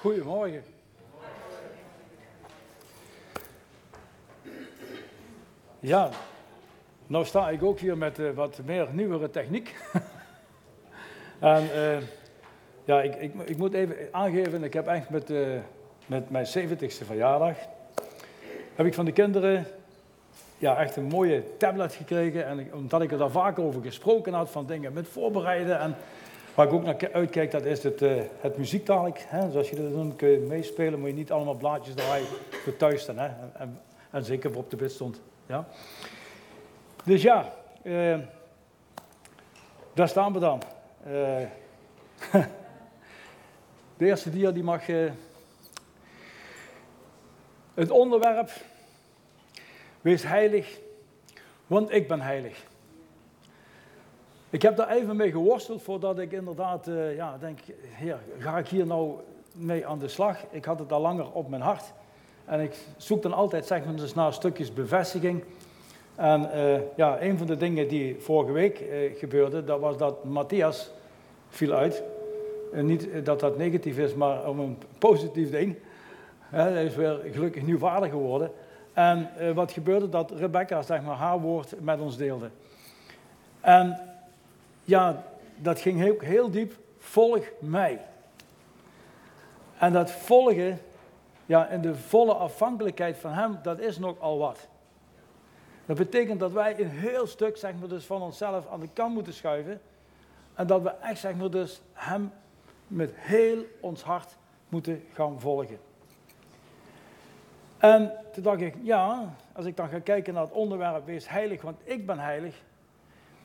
Goedemorgen. Ja, nou sta ik ook hier met uh, wat meer nieuwere techniek. en uh, ja, ik, ik, ik, moet even aangeven, ik heb eigenlijk met, uh, met mijn 70ste verjaardag, heb ik van de kinderen ja, echt een mooie tablet gekregen. En omdat ik er daar vaak over gesproken had, van dingen met voorbereiden. En waar ik ook naar uitkijk, dat is het, uh, het? Zoals je dat doet, kun je meespelen, moet je niet allemaal blaadjes draaien voor thuis. Hè? En, en, en zeker op de bit stond. Ja? Dus ja, uh, daar staan we dan. Uh, de eerste dia die mag. het onderwerp Wees heilig, want ik ben heilig. Ik heb daar even mee geworsteld voordat ik inderdaad, uh, ja, denk, heer, ga ik hier nou mee aan de slag? Ik had het al langer op mijn hart. En ik zoek dan altijd, zeg maar, dus naar stukjes bevestiging. En uh, ja, een van de dingen die vorige week uh, gebeurde, dat was dat Matthias viel uit. En niet dat dat negatief is, maar om een positief ding. hij is weer gelukkig nieuw vader geworden. En wat gebeurde? Dat Rebecca zeg maar, haar woord met ons deelde. En ja, dat ging heel, heel diep. Volg mij. En dat volgen, ja, in de volle afhankelijkheid van hem, dat is nogal wat. Dat betekent dat wij een heel stuk, zeg maar, dus van onszelf aan de kant moeten schuiven. En dat we echt, zeg maar, dus hem met heel ons hart moeten gaan volgen. En toen dacht ik, ja, als ik dan ga kijken naar het onderwerp, wees heilig, want ik ben heilig,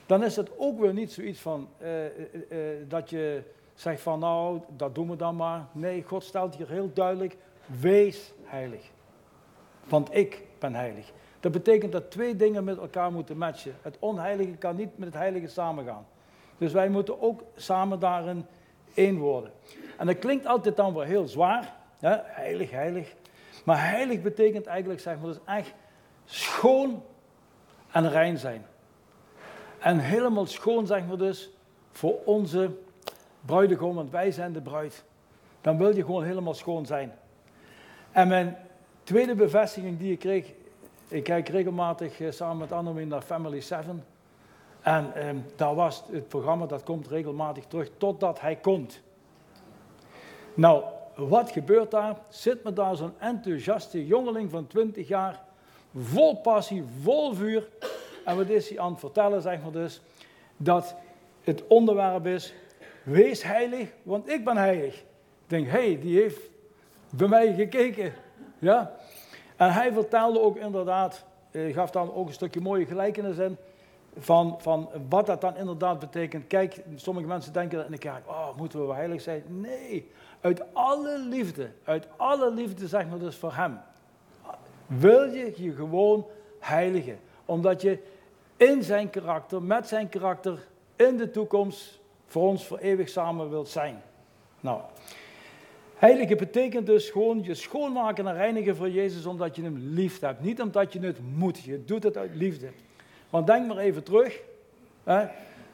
dan is het ook weer niet zoiets van uh, uh, uh, dat je zegt van nou, dat doen we dan maar. Nee, God stelt hier heel duidelijk, wees heilig. Want ik ben heilig. Dat betekent dat twee dingen met elkaar moeten matchen. Het onheilige kan niet met het heilige samengaan. Dus wij moeten ook samen daarin één worden. En dat klinkt altijd dan wel heel zwaar. Hè? Heilig, heilig. Maar heilig betekent eigenlijk, zeg maar, dus echt schoon en rein zijn. En helemaal schoon, zeg maar dus, voor onze bruidegom, want wij zijn de bruid. Dan wil je gewoon helemaal schoon zijn. En mijn tweede bevestiging die ik kreeg, ik kijk regelmatig eh, samen met Annemie naar Family 7. En eh, daar was het programma, dat komt regelmatig terug, totdat hij komt. Nou, wat gebeurt daar? Zit me daar zo'n enthousiaste jongeling van 20 jaar, vol passie, vol vuur. En wat is hij aan het vertellen, zeg maar dus, dat het onderwerp is, wees heilig, want ik ben heilig. Ik denk, hé, hey, die heeft bij mij gekeken. Ja? En hij vertelde ook inderdaad, eh, gaf dan ook een stukje mooie gelijkenis in, van, van wat dat dan inderdaad betekent. Kijk, sommige mensen denken in de kerk, oh, moeten we wel heilig zijn? Nee, uit alle liefde, uit alle liefde zeg maar dus voor hem, wil je je gewoon heiligen. Omdat je in zijn karakter, met zijn karakter, in de toekomst voor ons voor eeuwig samen wilt zijn. Nou, heiligen betekent dus gewoon je schoonmaken en reinigen voor Jezus omdat je hem lief hebt. Niet omdat je het moet, je doet het uit liefde. Want denk maar even terug. Hè,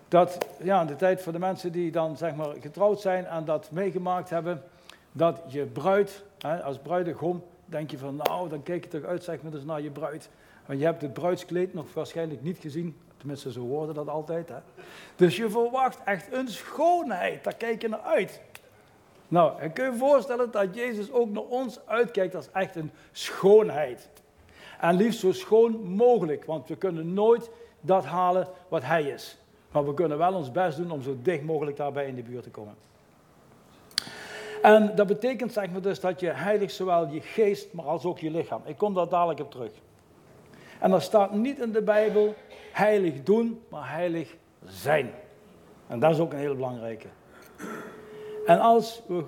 dat ja, de tijd voor de mensen die dan zeg maar getrouwd zijn en dat meegemaakt hebben, dat je bruid, hè, als bruidegom, denk je van nou, dan kijk je toch uit zeg maar dus naar je bruid. Want je hebt het bruidskleed nog waarschijnlijk niet gezien, tenminste zo hoorde dat altijd. Hè. Dus je verwacht echt een schoonheid, daar kijk je naar uit. Nou, en kun je je voorstellen dat Jezus ook naar ons uitkijkt als echt een schoonheid. En liefst zo schoon mogelijk, want we kunnen nooit dat halen wat Hij is. Maar we kunnen wel ons best doen om zo dicht mogelijk daarbij in de buurt te komen. En dat betekent zeg maar dus dat je heilig zowel je geest, maar als ook je lichaam. Ik kom daar dadelijk op terug. En er staat niet in de Bijbel heilig doen, maar heilig zijn. En dat is ook een hele belangrijke. En als we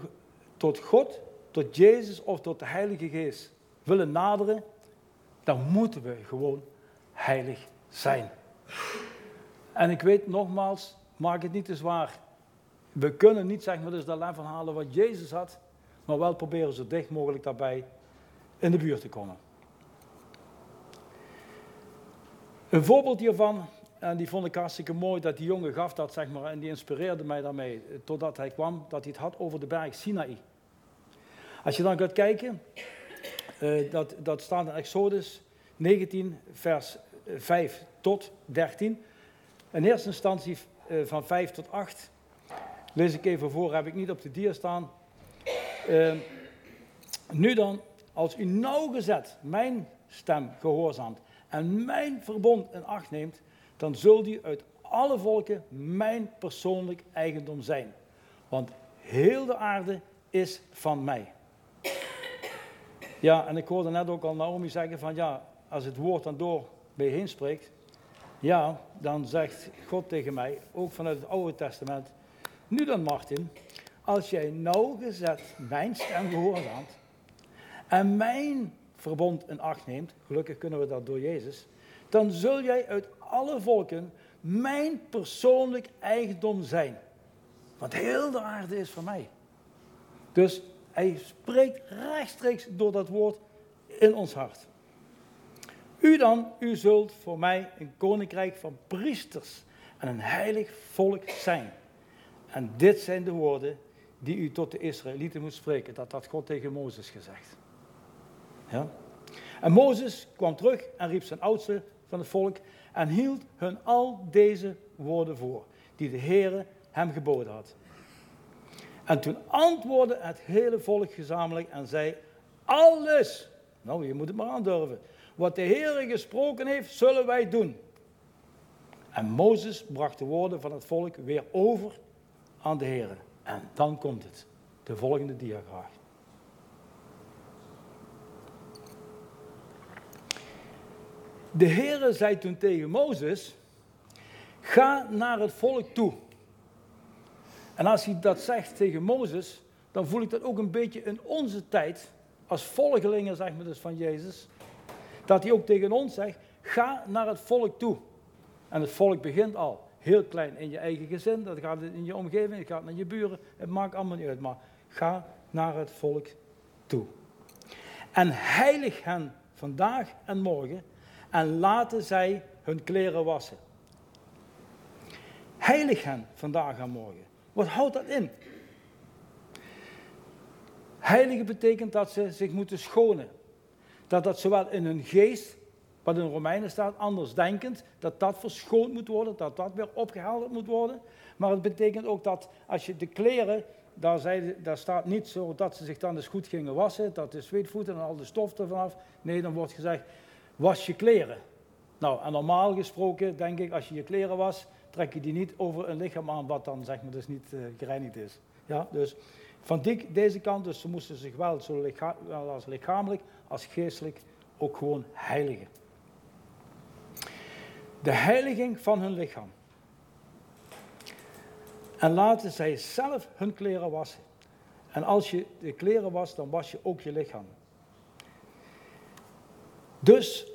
tot God, tot Jezus of tot de Heilige Geest willen naderen, dan moeten we gewoon heilig zijn. En ik weet nogmaals, maak het niet te zwaar. We kunnen niet zeg maar dus dat level halen wat Jezus had, maar wel proberen zo dicht mogelijk daarbij in de buurt te komen. Een voorbeeld hiervan, en die vond ik hartstikke mooi, dat die jongen gaf dat, zeg maar, en die inspireerde mij daarmee, totdat hij kwam, dat hij het had over de berg Sinaï. Als je dan gaat kijken, uh, dat, dat staat in Exodus 19, vers 5 tot 13. In eerste instantie van 5 tot 8. Lees ik even voor, heb ik niet op de dier staan. Nu dan, als u nauwgezet mijn stem gehoorzaamt en mijn verbond in acht neemt, dan zult u uit alle volken mijn persoonlijk eigendom zijn. Want heel de aarde is van mij. Ja, en ik hoorde net ook al Naomi zeggen van ja, als het woord dan door bij heen spreekt, ja, dan zegt God tegen mij, ook vanuit het Oude Testament, nu dan Martin, als jij nauwgezet mijn stem gehoorzaamt en mijn verbond in acht neemt, gelukkig kunnen we dat door Jezus, dan zul jij uit alle volken mijn persoonlijk eigendom zijn. Want heel de aarde is van mij. Dus hij spreekt rechtstreeks door dat woord in ons hart. U dan, u zult voor mij een koninkrijk van priesters en een heilig volk zijn. En dit zijn de woorden die u tot de Israëlieten moet spreken. Dat had God tegen Mozes gezegd. Ja? En Mozes kwam terug en riep zijn oudste van het volk en hield hun al deze woorden voor, die de Heere hem geboden had. En toen antwoordde het hele volk gezamenlijk en zei, alles, nou je moet het maar aandurven, wat de Heere gesproken heeft, zullen wij doen. En Mozes bracht de woorden van het volk weer over aan de Heere. En dan komt het, de volgende diagram. De Heere zei toen tegen Mozes, ga naar het volk toe. En als hij dat zegt tegen Mozes, dan voel ik dat ook een beetje in onze tijd, als volgelingen zeg maar dus van Jezus, dat hij ook tegen ons zegt, ga naar het volk toe. En het volk begint al heel klein in je eigen gezin, dat gaat in je omgeving, het gaat naar je buren, het maakt allemaal niet uit, maar ga naar het volk toe. En heilig hen vandaag en morgen en laten zij hun kleren wassen. Heilig hen vandaag en morgen. Wat houdt dat in? Heilige betekent dat ze zich moeten schonen. Dat dat zowel in hun geest, wat in Romeinen staat, anders denkend, dat dat verschoond moet worden, dat dat weer opgehaald moet worden. Maar het betekent ook dat als je de kleren, daar, zei, daar staat niet zo dat ze zich dan eens goed gingen wassen, dat de zweetvoeten en al de stof ervan af. Nee, dan wordt gezegd, was je kleren. Nou, en normaal gesproken denk ik, als je je kleren was, trek je die niet over een lichaam aan wat dan zeg maar dus niet uh, gereinigd is. Ja, dus van die, deze kant, dus ze moesten zich wel zo licha als lichamelijk als geestelijk ook gewoon heiligen. De heiliging van hun lichaam. En laten zij zelf hun kleren wassen. En als je de kleren was, dan was je ook je lichaam. Dus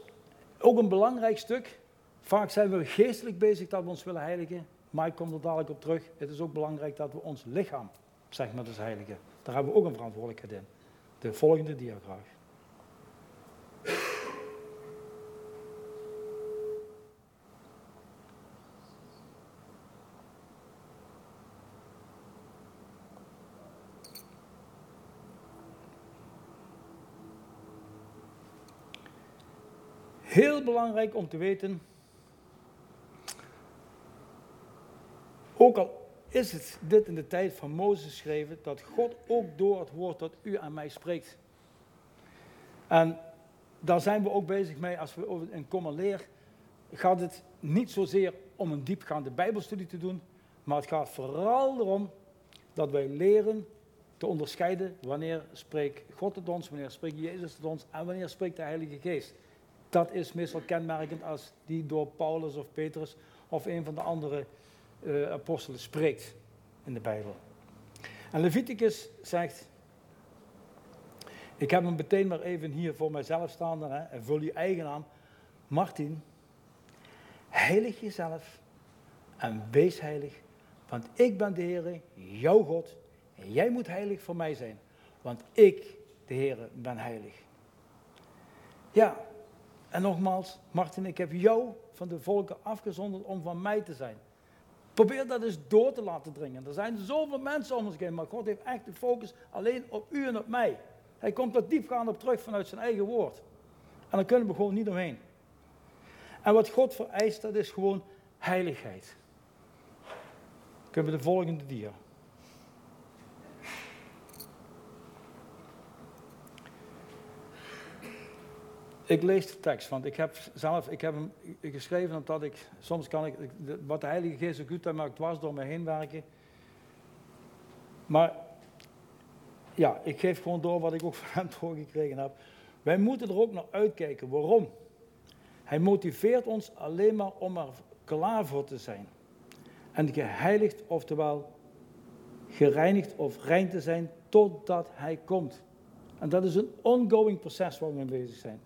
ook een belangrijk stuk. Vaak zijn we geestelijk bezig dat we ons willen heiligen. Maar ik kom er dadelijk op terug. Het is ook belangrijk dat we ons lichaam, zeg maar, dus heiligen. Daar hebben we ook een verantwoordelijkheid in. De volgende diagram. Heel belangrijk om te weten, ook al is het dit in de tijd van Mozes geschreven, dat God ook door het woord tot u en mij spreekt. En daar zijn we ook bezig mee, als we over in Kom Leer, gaat het niet zozeer om een diepgaande bijbelstudie te doen, maar het gaat vooral erom dat wij leren te onderscheiden wanneer spreekt God tot ons, wanneer spreekt Jezus tot ons en wanneer spreekt de Heilige Geest dat is meestal kenmerkend als die door Paulus of Petrus of een van de andere uh, apostelen spreekt in de Bijbel. En Leviticus zegt, ik heb hem meteen maar even hier voor mijzelf staan hè, en vul je eigen naam, Martin, heilig jezelf en wees heilig, want ik ben de Heer, jouw God, en jij moet heilig voor mij zijn, want ik, de Heer, ben heilig. Ja, en nogmaals, Martin, ik heb jou van de volken afgezonderd om van mij te zijn. Probeer dat eens door te laten dringen. Er zijn zoveel mensen om ons heen, maar God heeft echt de focus alleen op u en op mij. Hij komt er diepgaand op terug vanuit zijn eigen woord. En daar kunnen we gewoon niet omheen. En wat God vereist, dat is gewoon heiligheid. Kunnen we de volgende dia. Ik lees de tekst, want ik heb zelf ik heb hem geschreven omdat ik, soms kan ik, wat de Heilige Geest zo goed maakt, dwars door me heen werken. Maar ja, ik geef gewoon door wat ik ook van hem doorgekregen heb. Wij moeten er ook naar uitkijken. Waarom? Hij motiveert ons alleen maar om er klaar voor te zijn. En geheiligd, oftewel gereinigd of rein te zijn totdat hij komt. En dat is een ongoing proces waar we mee bezig zijn.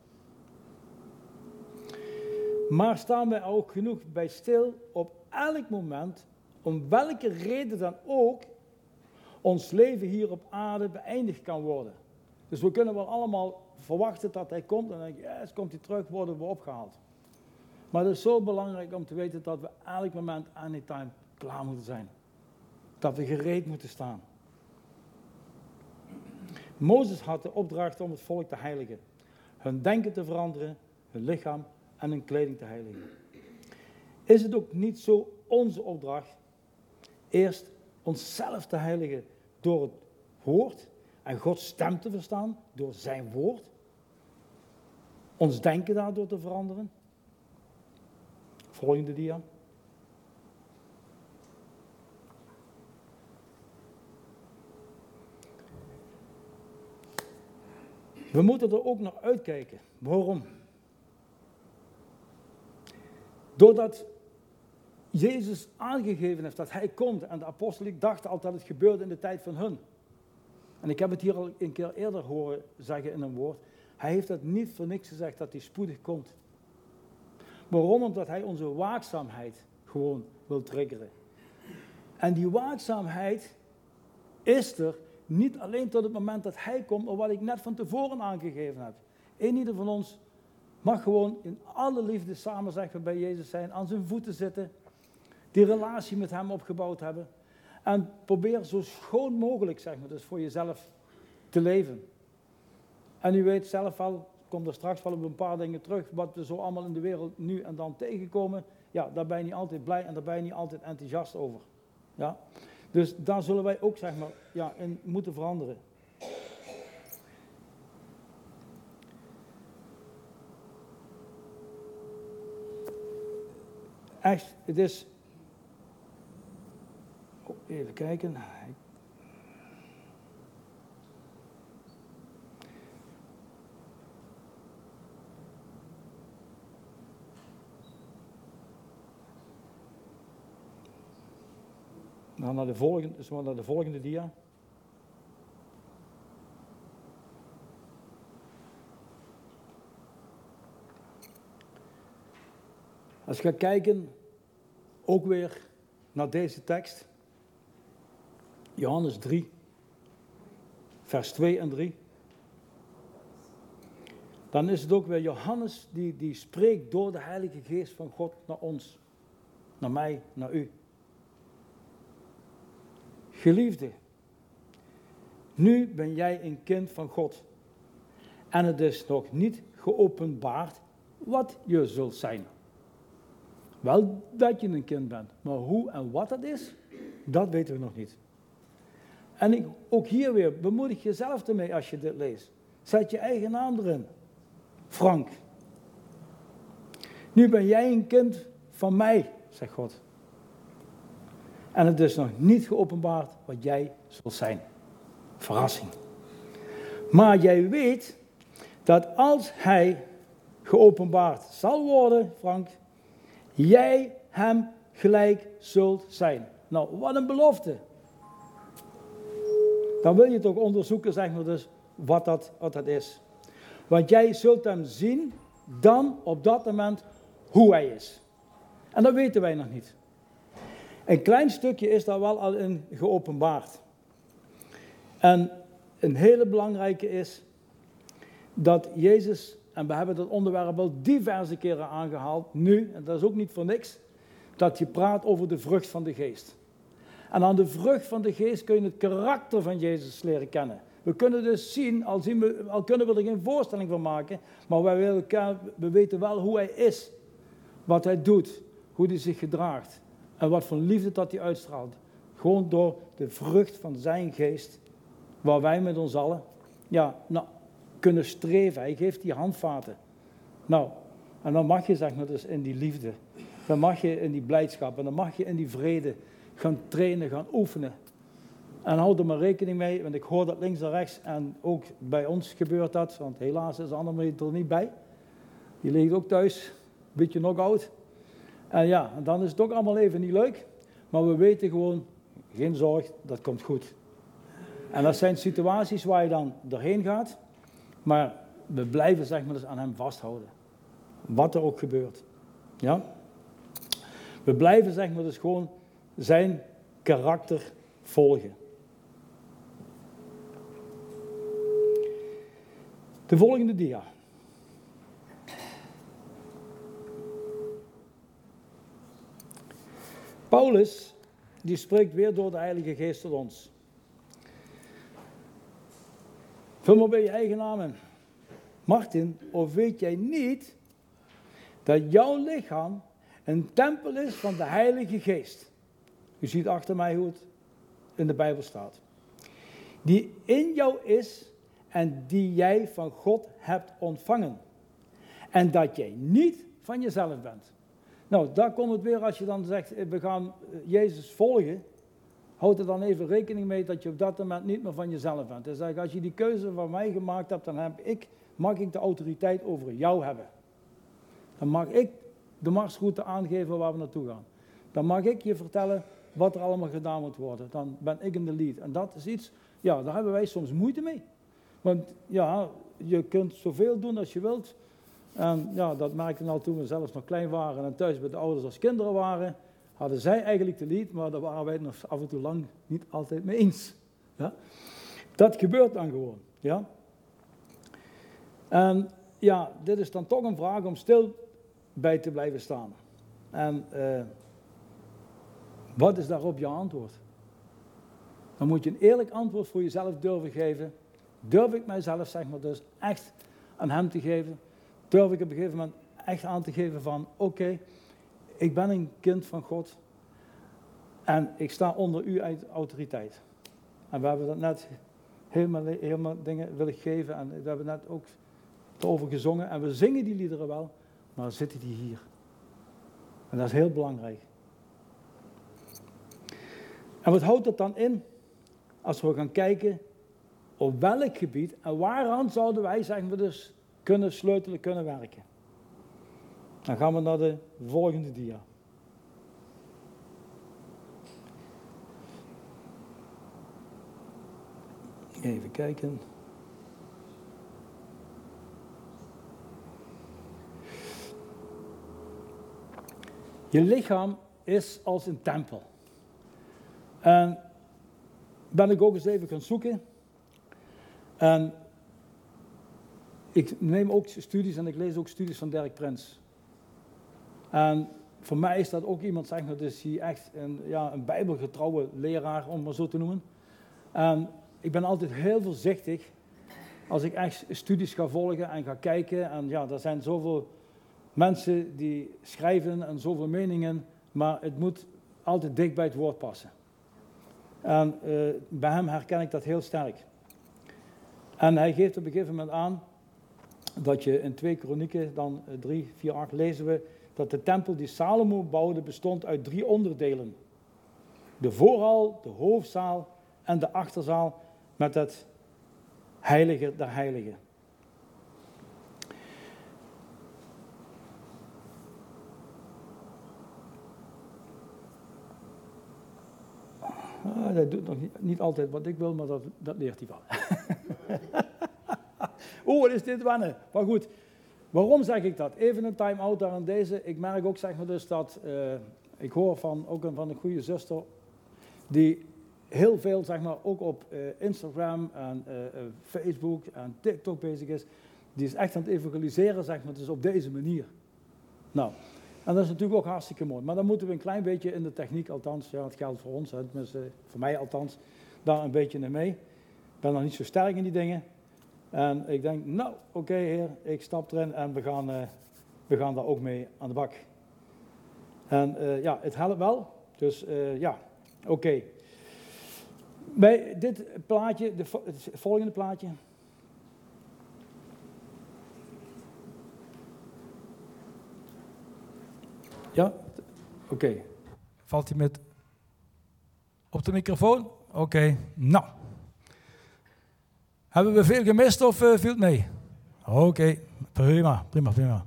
Maar staan wij ook genoeg bij stil op elk moment, om welke reden dan ook, ons leven hier op aarde beëindigd kan worden. Dus we kunnen wel allemaal verwachten dat hij komt en dan je, yes, komt hij terug, worden we opgehaald. Maar het is zo belangrijk om te weten dat we elk moment, anytime, klaar moeten zijn. Dat we gereed moeten staan. Mozes had de opdracht om het volk te heiligen. Hun denken te veranderen, hun lichaam en hun kleding te heiligen. Is het ook niet zo onze opdracht eerst onszelf te heiligen door het woord en Gods stem te verstaan door zijn woord? Ons denken daardoor te veranderen? Volgende dia. We moeten er ook naar uitkijken. Waarom? Doordat Jezus aangegeven heeft dat hij komt en de apostelen dachten altijd dat het gebeurde in de tijd van hun. En ik heb het hier al een keer eerder horen zeggen in een woord. Hij heeft het niet voor niks gezegd dat hij spoedig komt. Waarom? Omdat hij onze waakzaamheid gewoon wil triggeren. En die waakzaamheid is er niet alleen tot het moment dat hij komt, maar wat ik net van tevoren aangegeven heb. Een ieder van ons mag gewoon in alle liefde samen zeggen bij Jezus zijn, aan zijn voeten zitten, die relatie met hem opgebouwd hebben. En probeer zo schoon mogelijk, zeg maar, dus voor jezelf te leven. En u weet zelf wel, kom er straks wel op een paar dingen terug, wat we zo allemaal in de wereld nu en dan tegenkomen. Ja, daar ben je niet altijd blij en daar ben je niet altijd enthousiast over. Ja? Dus daar zullen wij ook, zeg maar, ja, in moeten veranderen. Echt, het is. Oh, even kijken. Dan naar de volgende, dus naar de volgende dia. Als je gaat kijken, ook weer naar deze tekst. Johannes 3, vers 2 en 3. Dan is het ook weer Johannes die, die spreekt door de Heilige Geest van God naar ons. Naar mij, naar u. Geliefde, nu ben jij een kind van God. En het is nog niet geopenbaard wat je zult zijn. Wel dat je een kind bent, maar hoe en wat dat is, dat weten we nog niet. En ik, ook hier weer, bemoedig jezelf ermee als je dit leest. Zet je eigen naam erin. Frank. Nu ben jij een kind van mij, zegt God. En het is nog niet geopenbaard wat jij zult zijn. Verrassing. Maar jij weet dat als hij geopenbaard zal worden, Frank, jij hem gelijk zult zijn. Nou, wat een belofte. Dan wil je toch onderzoeken, zeg maar dus, wat dat, wat dat is. Want jij zult hem zien dan op dat moment hoe hij is. En dat weten wij nog niet. Een klein stukje is daar wel al in geopenbaard. En een hele belangrijke is dat Jezus, en we hebben dat onderwerp al diverse keren aangehaald, nu, en dat is ook niet voor niks, dat je praat over de vrucht van de geest. En aan de vrucht van de geest kun je het karakter van Jezus leren kennen. We kunnen dus zien, al, zien we, al kunnen we er geen voorstelling van maken, maar wij we weten wel hoe hij is. Wat hij doet, hoe hij zich gedraagt en wat voor liefde dat hij uitstraalt. Gewoon door de vrucht van zijn geest, waar wij met ons allen ja, nou, kunnen streven. Hij geeft die handvaten. Nou, en dan mag je zeg maar dus in die liefde, dan mag je in die blijdschap en dan mag je in die vrede gaan trainen, gaan oefenen. En houd er maar rekening mee, want ik hoor dat links en rechts en ook bij ons gebeurt dat, want helaas is Annemie er niet bij. Die ligt ook thuis, een beetje nog oud. En ja, dan is het ook allemaal even niet leuk, maar we weten gewoon, geen zorg, dat komt goed. En dat zijn situaties waar je dan doorheen gaat, maar we blijven zeg maar dus aan hem vasthouden. Wat er ook gebeurt. Ja? We blijven zeg maar dus gewoon zijn karakter volgen. De volgende dia. Paulus, die spreekt weer door de Heilige Geest tot ons. Vul maar bij je eigen naam in. Martin, of weet jij niet dat jouw lichaam een tempel is van de Heilige Geest? U ziet achter mij hoe het in de Bijbel staat. Die in jou is en die jij van God hebt ontvangen. En dat jij niet van jezelf bent. Nou, daar komt het weer als je dan zegt, eh, we gaan eh, Jezus volgen. Houd er dan even rekening mee dat je op dat moment niet meer van jezelf bent. Dus als je die keuze van mij gemaakt hebt, dan heb ik, mag ik de autoriteit over jou hebben. Dan mag ik de marsroute aangeven waar we naartoe gaan. Dan mag ik je vertellen wat er allemaal gedaan moet worden. Dan ben ik in de lead. En dat is iets, ja, daar hebben wij soms moeite mee. Want ja, je kunt zoveel doen als je wilt. En ja, dat merkte nou toen we zelfs nog klein waren en thuis bij de ouders als kinderen waren. Hadden zij eigenlijk de lead, maar daar waren wij nog af en toe lang niet altijd mee eens. Ja? Dat gebeurt dan gewoon. Ja? En ja, dit is dan toch een vraag om stil bij te blijven staan. En uh, wat is daarop je antwoord? Dan moet je een eerlijk antwoord voor jezelf durven geven. Durf ik mijzelf, zeg maar, dus echt aan hem te geven? Durf ik op een gegeven moment echt aan te geven van, oké, ik ben een kind van God en ik sta onder uw autoriteit. En we hebben dat net helemaal, helemaal dingen willen geven en we hebben net ook erover gezongen en we zingen die liederen wel, maar zitten die hier? En dat is heel belangrijk. En wat houdt dat dan in? Als we gaan kijken op welk gebied en waaraan zouden wij, zeggen we dus, kunnen sleutelen, kunnen werken. Dan gaan we naar de volgende dia. Even kijken. Je lichaam is als een tempel. En ben ik ook eens even gaan zoeken. En ik neem ook studies en ik lees ook studies van Dirk Prins. En voor mij is dat ook iemand, zeg maar, dus die echt een, ja, een bijbelgetrouwe leraar, om maar zo te noemen. En ik ben altijd heel voorzichtig als ik echt studies ga volgen en ga kijken. En ja, er zijn zoveel mensen die schrijven en zoveel meningen, maar het moet altijd dicht bij het woord passen. En uh, bij hem herken ik dat heel sterk. En hij geeft op een gegeven moment aan dat je in 2 Kronieken, dan 3, 4, 8 lezen we dat de tempel die Salomo bouwde bestond uit drie onderdelen. De voorhal, de hoofdzaal en de achterzaal met het heilige der heiligen. Ah, dat doet nog niet, altijd wat ik wil, maar dat, dat leert hij wel. Oeh, wat is dit wennen? Maar goed, waarom zeg ik dat? Even een time-out daar aan deze. Ik merk ook, zeg maar dus, dat uh, ik hoor van, ook van een goede zuster, die heel veel, zeg maar, ook op uh, Instagram en uh, Facebook en TikTok bezig is. Die is echt aan het evangeliseren, zeg maar, dus op deze manier. Nou, en dat is natuurlijk ook hartstikke mooi. Maar dan moeten we een klein beetje in de techniek, althans, ja, het geldt voor ons, hè, voor mij althans, daar een beetje naar mee. ben nog niet zo sterk in die dingen. En ik denk, nou, oké heer, ik stap erin en we gaan, uh, we gaan daar ook mee aan de bak. En uh, ja, het helpt wel. Dus uh, ja, oké. Bij dit plaatje, de, het volgende plaatje. Ja, oké. Valt hij met op de microfoon? Oké, nou. Hebben we veel gemist of uh, viel het mee? Oké, prima, prima, prima.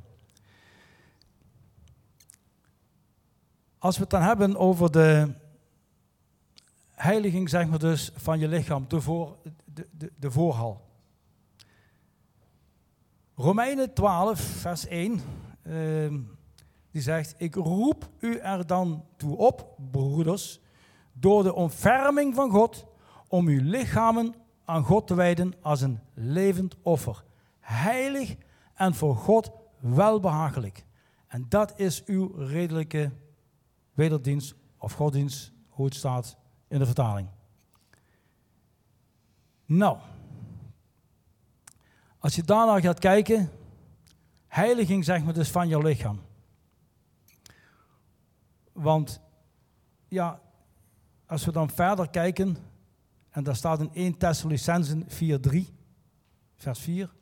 Als we het dan hebben over de heiliging, zeg maar dus, van je lichaam, de, de, de, de voorhal. Romeinen 12, vers 1, uh, ehm, die zegt, ik roep u er dan toe op, broeders, door de ontferming van God, om uw lichamen aan God te wijden als een levend offer. Heilig en voor God welbehagelijk. En dat is uw redelijke wederdienst of goddienst, hoe het staat in de vertaling. Nou, als je daarna gaat kijken, heiliging zeg maar dus van je lichaam. Want ja, als we dan verder kijken, en daar staat in 1 Thessalonicenzen 4:3, vers 4.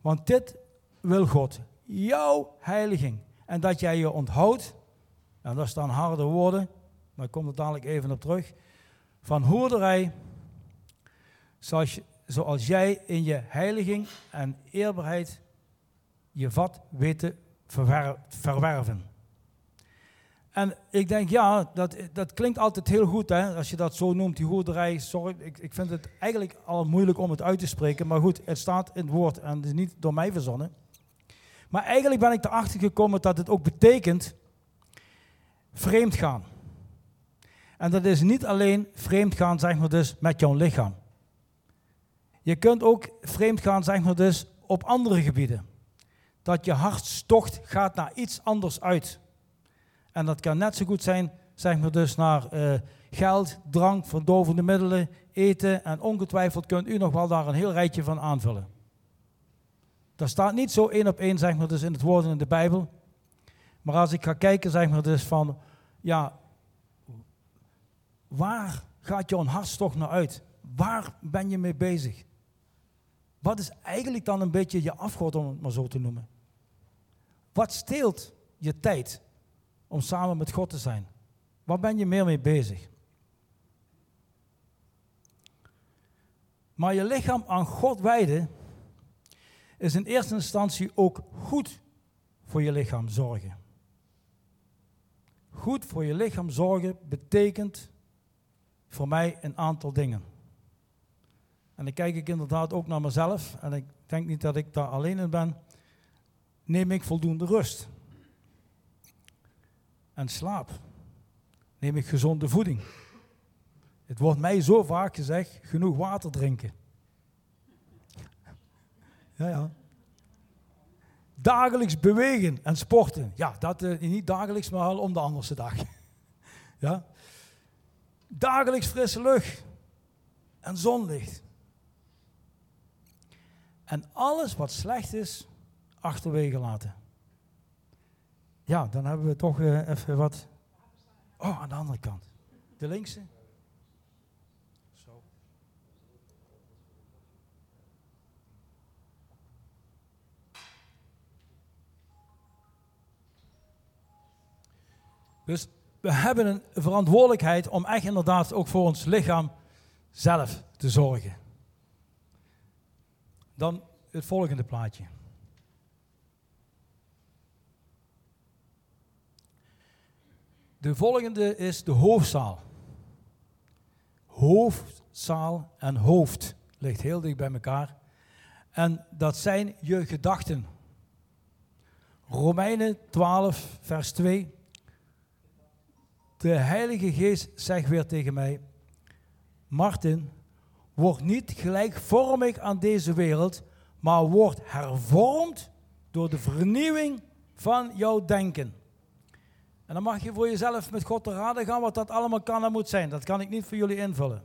Want dit wil God, jouw heiliging. En dat jij je onthoudt, en dat staan harde woorden, maar ik kom er dadelijk even op terug, van hoerderij, zoals, zoals jij in je heiliging en eerbaarheid je vat weet te verwerven. En ik denk, ja, dat, dat klinkt altijd heel goed, hè, als je dat zo noemt, die hoerderij. Sorry, ik, ik vind het eigenlijk al moeilijk om het uit te spreken, maar goed, het staat in het woord en het is niet door mij verzonnen. Maar eigenlijk ben ik erachter gekomen dat het ook betekent vreemd gaan. En dat is niet alleen vreemd gaan, zeg maar dus, met jouw lichaam. Je kunt ook vreemd gaan, zeg maar dus, op andere gebieden. Dat je hartstocht gaat naar iets anders uit. En dat kan net zo goed zijn, zeg maar dus, naar uh, geld, drank, verdovende middelen, eten. En ongetwijfeld kunt u nog wel daar een heel rijtje van aanvullen. Dat staat niet zo één op één, zeg maar dus, in het woord in de Bijbel. Maar als ik ga kijken, zeg maar dus, van, ja, waar gaat jouw hartstocht naar uit? Waar ben je mee bezig? Wat is eigenlijk dan een beetje je afgod, om het maar zo te noemen? Wat steelt je tijd? Om samen met God te zijn? Waar ben je meer mee bezig? Maar je lichaam aan God wijden is in eerste instantie ook goed voor je lichaam zorgen. Goed voor je lichaam zorgen betekent voor mij een aantal dingen. En dan kijk ik inderdaad ook naar mezelf en ik denk niet dat ik daar alleen in ben. Neem ik voldoende rust? En slaap. Neem ik gezonde voeding. Het wordt mij zo vaak gezegd, genoeg water drinken. Ja, ja. Dagelijks bewegen en sporten. Ja, dat uh, niet dagelijks, maar al om de andere dag. ja. Dagelijks frisse lucht en zonlicht. En alles wat slecht is, achterwege laten. Ja, dan hebben we toch uh, even wat. Oh, aan de andere kant. De linkse. Zo. Dus we hebben een verantwoordelijkheid om echt inderdaad ook voor ons lichaam zelf te zorgen. Dan het volgende plaatje. De volgende is de hoofdzaal. Hoofdzaal en hoofd ligt heel dicht bij elkaar. En dat zijn je gedachten. Romeinen 12, vers 2. De Heilige Geest zegt weer tegen mij: Martin, word niet gelijkvormig aan deze wereld, maar word hervormd door de vernieuwing van jouw denken. En dan mag je voor jezelf met God te raden gaan wat dat allemaal kan en moet zijn. Dat kan ik niet voor jullie invullen.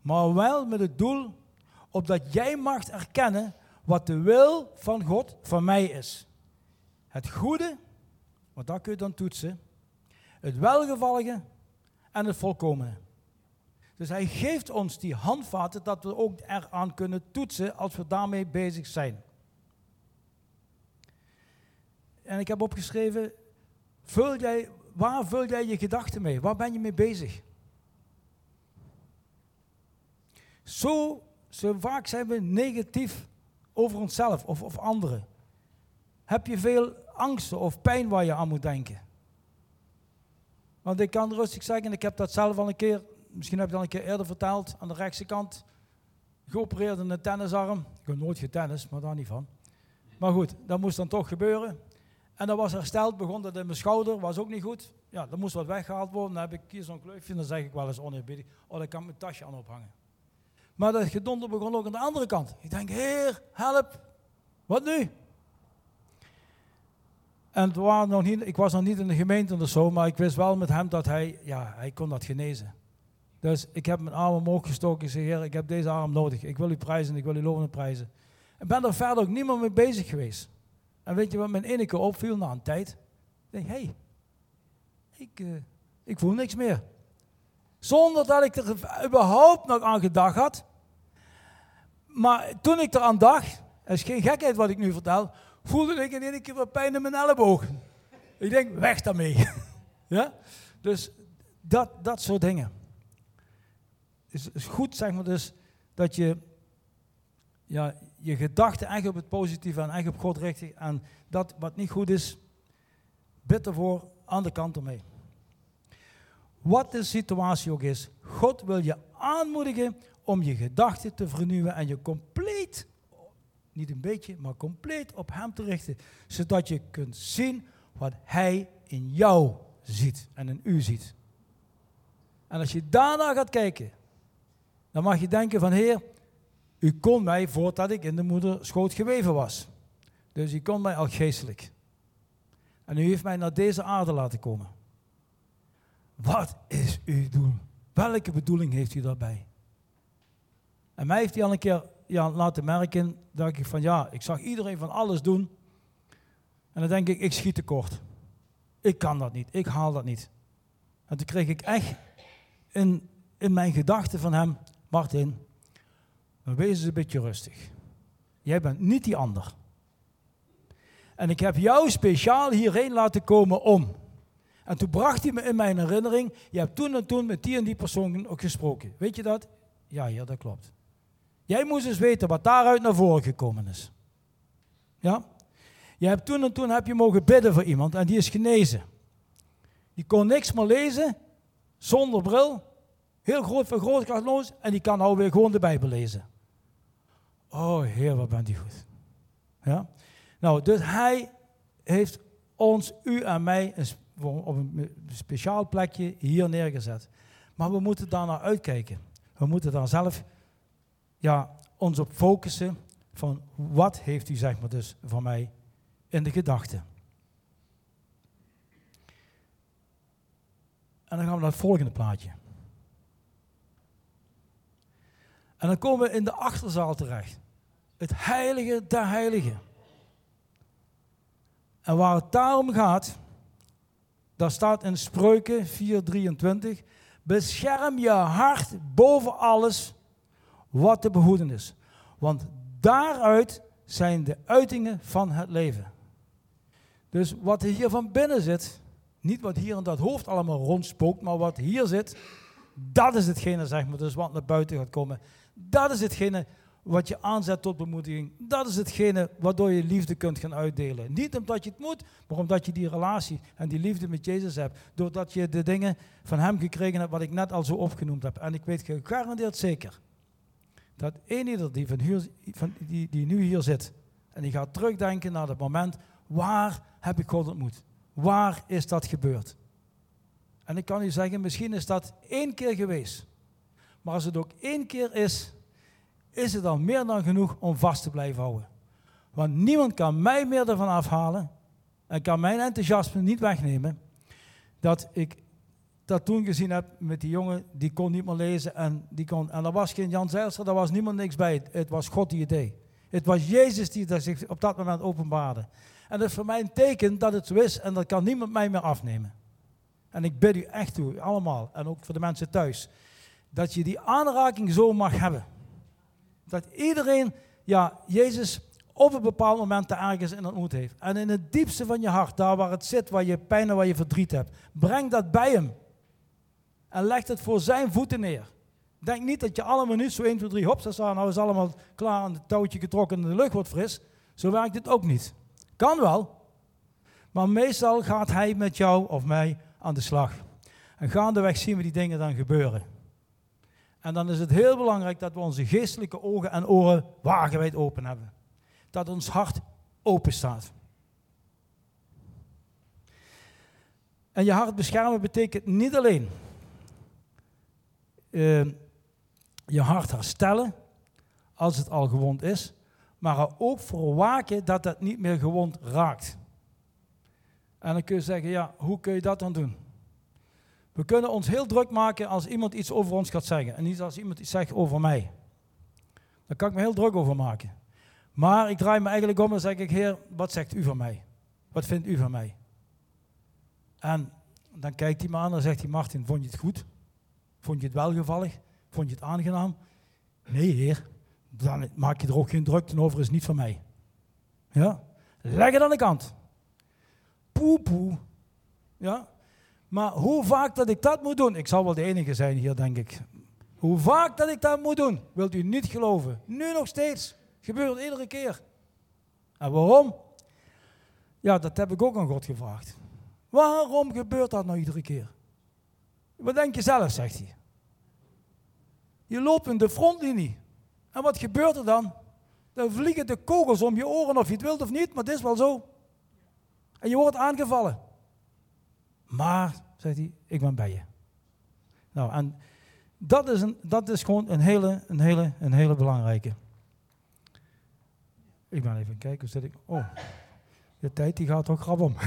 Maar wel met het doel opdat jij mag erkennen wat de wil van God van mij is. Het goede, want dat kun je dan toetsen, het welgevallige en het volkomene. Dus hij geeft ons die handvaten dat we ook eraan kunnen toetsen als we daarmee bezig zijn. En ik heb opgeschreven, vul jij, waar vul jij je gedachten mee? Waar ben je mee bezig? Zo, zo vaak zijn we negatief over onszelf of, of anderen. Heb je veel angsten of pijn waar je aan moet denken? Want ik kan rustig zeggen, ik heb dat zelf al een keer, misschien heb ik dat al een keer eerder verteld, aan de rechtse kant, geopereerd in een tennisarm. Ik heb nooit getennis, maar daar niet van. Maar goed, dat moest dan toch gebeuren. En dat was hersteld, begon dat in mijn schouder, was ook niet goed. Ja, dat moest wat weggehaald worden. Dan heb ik hier zo'n kleufje en dan zeg ik wel eens oneerbiedig, oh, daar kan ik mijn tasje aan ophangen. Maar dat gedonder begon ook aan de andere kant. Ik denk, heer, help, wat nu? En het waren nog niet, ik was nog niet in de gemeente of zo, maar ik wist wel met hem dat hij, ja, hij kon dat genezen. Dus ik heb mijn arm omhoog gestoken. Ik zei, heer, ik heb deze arm nodig. Ik wil u prijzen, ik wil u loven en prijzen. En ben er verder ook niemand mee bezig geweest. En weet je wat mijn ene keer opviel na een tijd? Ik denk, hé, hey, ik, uh, ik voel niks meer. Zonder dat ik er überhaupt nog aan gedacht had. Maar toen ik eraan dacht, het is geen gekheid wat ik nu vertel, voelde ik in één keer wat pijn in mijn elleboog. Ik denk, weg daarmee. ja? Dus dat, dat soort dingen. Het is, goed, zeg maar, dus dat je ja, je gedachten echt op het positieve en echt op God richt. En dat wat niet goed is, bid ervoor aan de kant ermee. Wat de situatie ook is, God wil je aanmoedigen om je gedachten te vernieuwen en je compleet, niet een beetje, maar compleet op Hem te richten. Zodat je kunt zien wat Hij in jou ziet en in u ziet. En als je daarna gaat kijken, dan mag je denken van Heer, u kon mij voordat ik in de moeder schoot geweven was. Dus u kon mij al geestelijk. En u heeft mij naar deze aarde laten komen. Wat is uw doel? Welke bedoeling heeft u daarbij? En mij heeft hij al een keer ja, laten merken dat ik van ja, ik zag iedereen van alles doen. En dan denk ik, ik schiet tekort. Ik kan dat niet, ik haal dat niet. En toen kreeg ik echt in, in mijn gedachten van hem, Martin, wees eens een beetje rustig. Jij bent niet die ander. En ik heb jou speciaal hierheen laten komen om. En toen bracht hij me in mijn herinnering, je hebt toen en toen met die en die persoon ook gesproken. Weet je dat? Ja, ja, dat klopt. Jij moest eens weten wat daaruit naar voren gekomen is. Ja? Je hebt toen en toen heb je mogen bidden voor iemand en die is genezen. Die kon niks meer lezen, zonder bril, heel groot van grootkrachtloos en die kan nou weer gewoon de Bijbel lezen. Oh Heer, wat bent u goed. Ja? Nou, dus hij heeft ons, u en mij, op een speciaal plekje hier neergezet. Maar we moeten daar naar uitkijken. We moeten daar zelf ja, ons op focussen van wat heeft u zeg maar dus van mij in de gedachten. En dan gaan we naar het volgende plaatje. En dan komen we in de achterzaal terecht. Het heilige der heiligen. En waar het daarom gaat, daar staat in Spreuken 4:23, bescherm je hart boven alles wat te behoeden is. Want daaruit zijn de uitingen van het leven. Dus wat hier van binnen zit, niet wat hier in dat hoofd allemaal rondspookt, maar wat hier zit, dat is hetgene, zeg maar, dus wat naar buiten gaat komen. Dat is hetgene wat je aanzet tot bemoediging. Dat is hetgene waardoor je liefde kunt gaan uitdelen. Niet omdat je het moet, maar omdat je die relatie en die liefde met Jezus hebt. Doordat je de dingen van Hem gekregen hebt, wat ik net al zo opgenoemd heb. En ik weet gegarandeerd zeker dat een ieder die, van hier, van, die, die nu hier zit, en die gaat terugdenken naar het moment, waar heb ik God ontmoet? Waar is dat gebeurd? En ik kan u zeggen, misschien is dat één keer geweest. Maar als het ook één keer is, is het al meer dan genoeg om vast te blijven houden. Want niemand kan mij meer ervan afhalen en kan mijn enthousiasme niet wegnemen dat ik dat toen gezien heb met die jongen, die kon niet meer lezen. En, die kon, en er was geen Jan Zijlster, daar was niemand niks bij. Het, was God die het deed. Het was Jezus die dat zich op dat moment openbaarde. En dat is voor mij een teken dat het zo is en dat kan niemand mij meer afnemen. En ik bid u echt toe, allemaal, en ook voor de mensen thuis, dat je die aanraking zo mag hebben. Dat iedereen, ja, Jezus op een bepaald moment ergens in ontmoet heeft. En in het diepste van je hart, daar waar het zit, waar je pijn en waar je verdriet hebt, breng dat bij hem. En leg het voor zijn voeten neer. Denk niet dat je alle minuut zo 1, 2, 3, hop, staan, nou is allemaal klaar aan het touwtje getrokken en de lucht wordt fris. Zo werkt het ook niet. Kan wel. Maar meestal gaat hij met jou of mij aan de slag. En gaandeweg zien we die dingen dan gebeuren. En dan is het heel belangrijk dat we onze geestelijke ogen en oren wagenwijd open hebben. Dat ons hart open staat. En je hart beschermen betekent niet alleen uh, je hart herstellen als het al gewond is, maar er ook voor waken dat het niet meer gewond raakt. En dan kun je zeggen, ja, hoe kun je dat dan doen? We kunnen ons heel druk maken als iemand iets over ons gaat zeggen. En niet als iemand iets zegt over mij. Daar kan ik me heel druk over maken. Maar ik draai me eigenlijk om en zeg ik, Heer, wat zegt u van mij? Wat vindt u van mij? En dan kijkt hij me aan en zegt hij, Martin, vond je het goed? Vond je het welgevallig? Vond je het aangenaam? Nee, Heer, dan maak je er ook geen drukte over, is niet van mij. Ja? Leg het aan de kant. Poe, poe. Ja? Maar hoe vaak dat ik dat moet doen, ik zal wel de enige zijn hier, denk ik. Hoe vaak dat ik dat moet doen, wilt u niet geloven. Nu nog steeds. Gebeurt iedere keer. En waarom? Ja, dat heb ik ook aan God gevraagd. Waarom gebeurt dat nou iedere keer? Wat denk je zelf, zegt hij. Je loopt in de frontlinie. En wat gebeurt er dan? Dan vliegen de kogels om je oren, of je het wilt of niet, maar het is wel zo. En je wordt aangevallen. Maar, zegt hij, ik ben bij je. Nou, en dat is, een, dat is gewoon een hele, een, hele, een hele belangrijke. Ik ben even kijken, zit ik. Oh, de tijd die gaat toch grap om.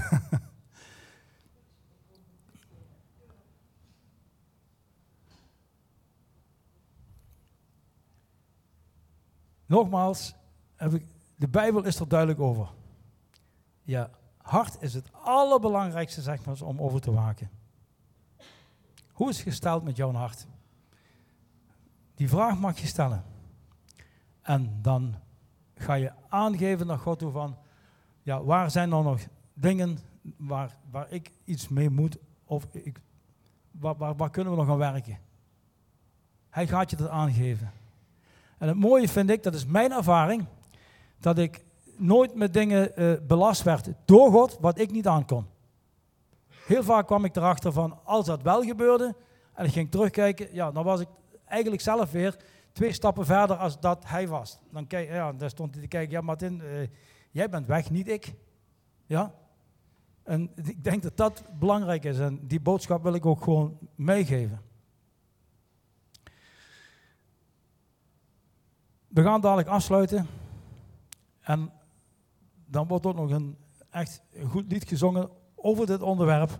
Nogmaals, de Bijbel is er duidelijk over. Ja, hart is het allerbelangrijkste zeg maar, om over te waken. Hoe is het gesteld met jouw hart? Die vraag mag je stellen. En dan ga je aangeven naar God toe van, ja, waar zijn er nog dingen waar, waar ik iets mee moet of ik, waar, waar, waar kunnen we nog aan werken? Hij gaat je dat aangeven. En het mooie vind ik, dat is mijn ervaring, dat ik nooit met dingen uh, belast werd door God wat ik niet aankon. Heel vaak kwam ik erachter van, als dat wel gebeurde, en ik ging terugkijken, ja, dan was ik eigenlijk zelf weer twee stappen verder als dat hij was. Dan, kijk, ja, dan stond hij te kijken, ja Martin, uh, jij bent weg, niet ik. Ja? En ik denk dat dat belangrijk is en die boodschap wil ik ook gewoon meegeven. We gaan dadelijk afsluiten. En dan wordt ook nog een echt goed lied gezongen over dit onderwerp.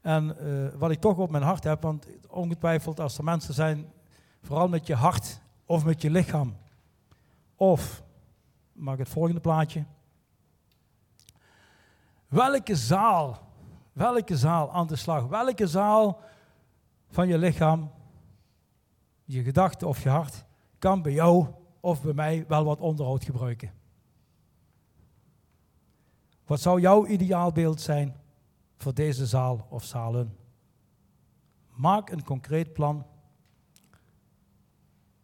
En uh, wat ik toch op mijn hart heb, want ongetwijfeld als er mensen zijn, vooral met je hart of met je lichaam. Of, maak het volgende plaatje. Welke zaal, welke zaal aan de slag, welke zaal van je lichaam, je gedachten of je hart, kan bij jou of bij mij wel wat onderhoud gebruiken. Wat zou jouw ideaalbeeld zijn voor deze zaal of zalen? Maak een concreet plan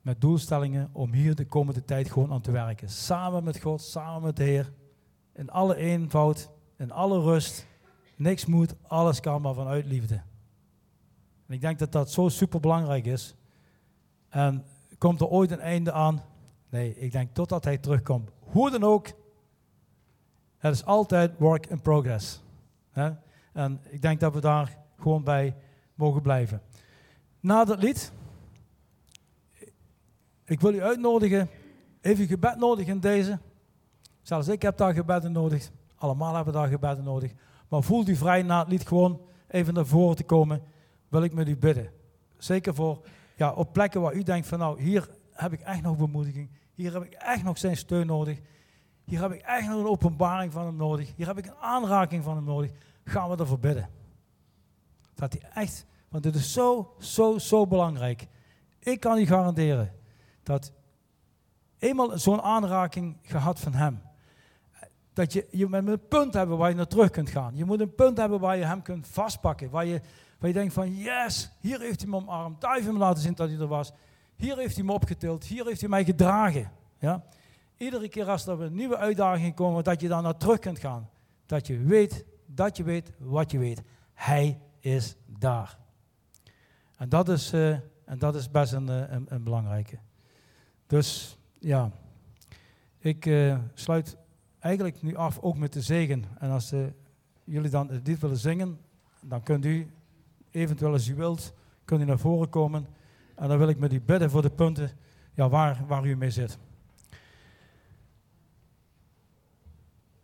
met doelstellingen om hier de komende tijd gewoon aan te werken. Samen met God, samen met de Heer. In alle eenvoud, in alle rust. Niks moet, alles kan, maar vanuit liefde. En ik denk dat dat zo super belangrijk is. En komt er ooit een einde aan? Nee, ik denk totdat hij terugkomt. Hoe dan ook, het is altijd work in progress. Hè? En ik denk dat we daar gewoon bij mogen blijven. Na dat lied, ik wil u uitnodigen, even gebed nodig in deze. Zelfs ik heb daar gebeden nodig. Allemaal hebben daar gebeden nodig. Maar voel u vrij na het lied gewoon even naar voren te komen, wil ik met u bidden. Zeker voor, ja, op plekken waar u denkt van nou, hier heb ik echt nog bemoediging. Hier heb ik echt nog zijn steun nodig. Hier heb ik echt nog een openbaring van hem nodig. Hier heb ik een aanraking van hem nodig. Gaan we ervoor bidden. Dat hij echt, want dit is zo, zo, zo belangrijk. Ik kan u garanderen dat eenmaal zo'n aanraking gehad van hem. Dat je, je een punt hebben waar je naar terug kunt gaan. Je moet een punt hebben waar je hem kunt vastpakken. Waar je, waar je denkt van yes, hier heeft hij me omarmd. Daar heeft hij me laten zien dat hij er was. Hier heeft hij me opgetild. Hier heeft hij mij gedragen. Ja? Iedere keer als er een nieuwe uitdaging komen, dat je dan naar terug kunt gaan. Dat je weet, dat je weet wat je weet. Hij is daar. En dat is, uh, en dat is best een, eh, een, een belangrijke. Dus ja, ik uh, sluit eigenlijk nu af ook met de zegen. En als jullie dan dit willen zingen, dan kunt u eventueel als u wilt, kunt u naar voren komen. En dan wil ik met u bidden voor de punten ja, waar, waar u mee zit.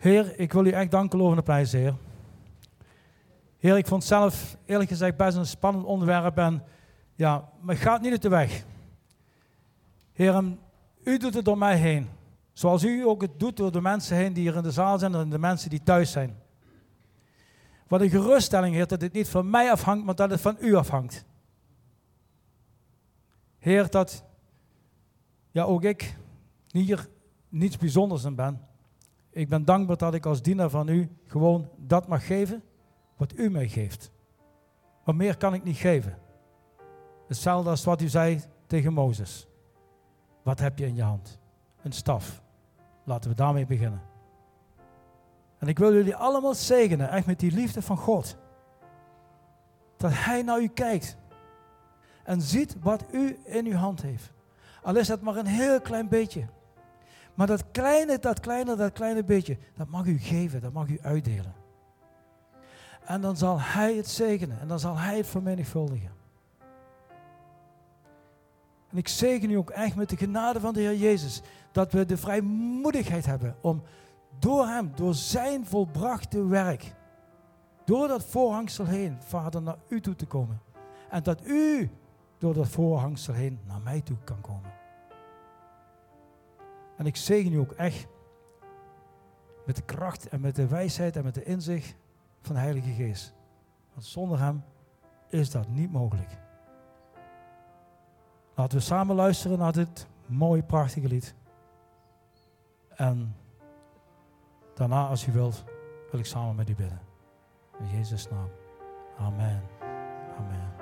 Heer, ik wil u echt danken, over de Heer. Heer, ik vond zelf eerlijk gezegd best een spannend onderwerp en ja, maar gaat niet uit de weg. Heer, u doet het door mij heen. Zoals u ook het doet door de mensen heen die hier in de zaal zijn en de mensen die thuis zijn. Wat een geruststelling, Heer, dat het niet van mij afhangt, maar dat het van u afhangt. Heer, dat ja, ook ik hier niets bijzonders in ben. Ik ben dankbaar dat ik als dienaar van u gewoon dat mag geven wat u mij geeft. Wat meer kan ik niet geven. Hetzelfde als wat u zei tegen Mozes. Wat heb je in je hand? Een staf. Laten we daarmee beginnen. En ik wil jullie allemaal zegenen, echt met die liefde van God. Dat Hij naar u kijkt en ziet wat u in uw hand heeft. Al is dat maar een heel klein beetje. Maar dat kleine, dat kleine, dat kleine beetje, dat mag u geven, dat mag u uitdelen. En dan zal Hij het zegenen en dan zal Hij het vermenigvuldigen. En ik zegen u ook echt met de genade van de Heer Jezus, dat we de vrijmoedigheid hebben om door Hem, door Zijn volbrachte werk, door dat voorhangsel heen, Vader, naar u toe te komen. En dat u door dat voorhangsel heen naar mij toe kan komen. En ik zegen u ook echt met de kracht en met de wijsheid en met de inzicht van de Heilige Geest. Want zonder Hem is dat niet mogelijk. Laten we samen luisteren naar dit mooie, prachtige lied. En daarna, als u wilt, wil ik samen met u bidden. In Jezus' naam. Amen. Amen.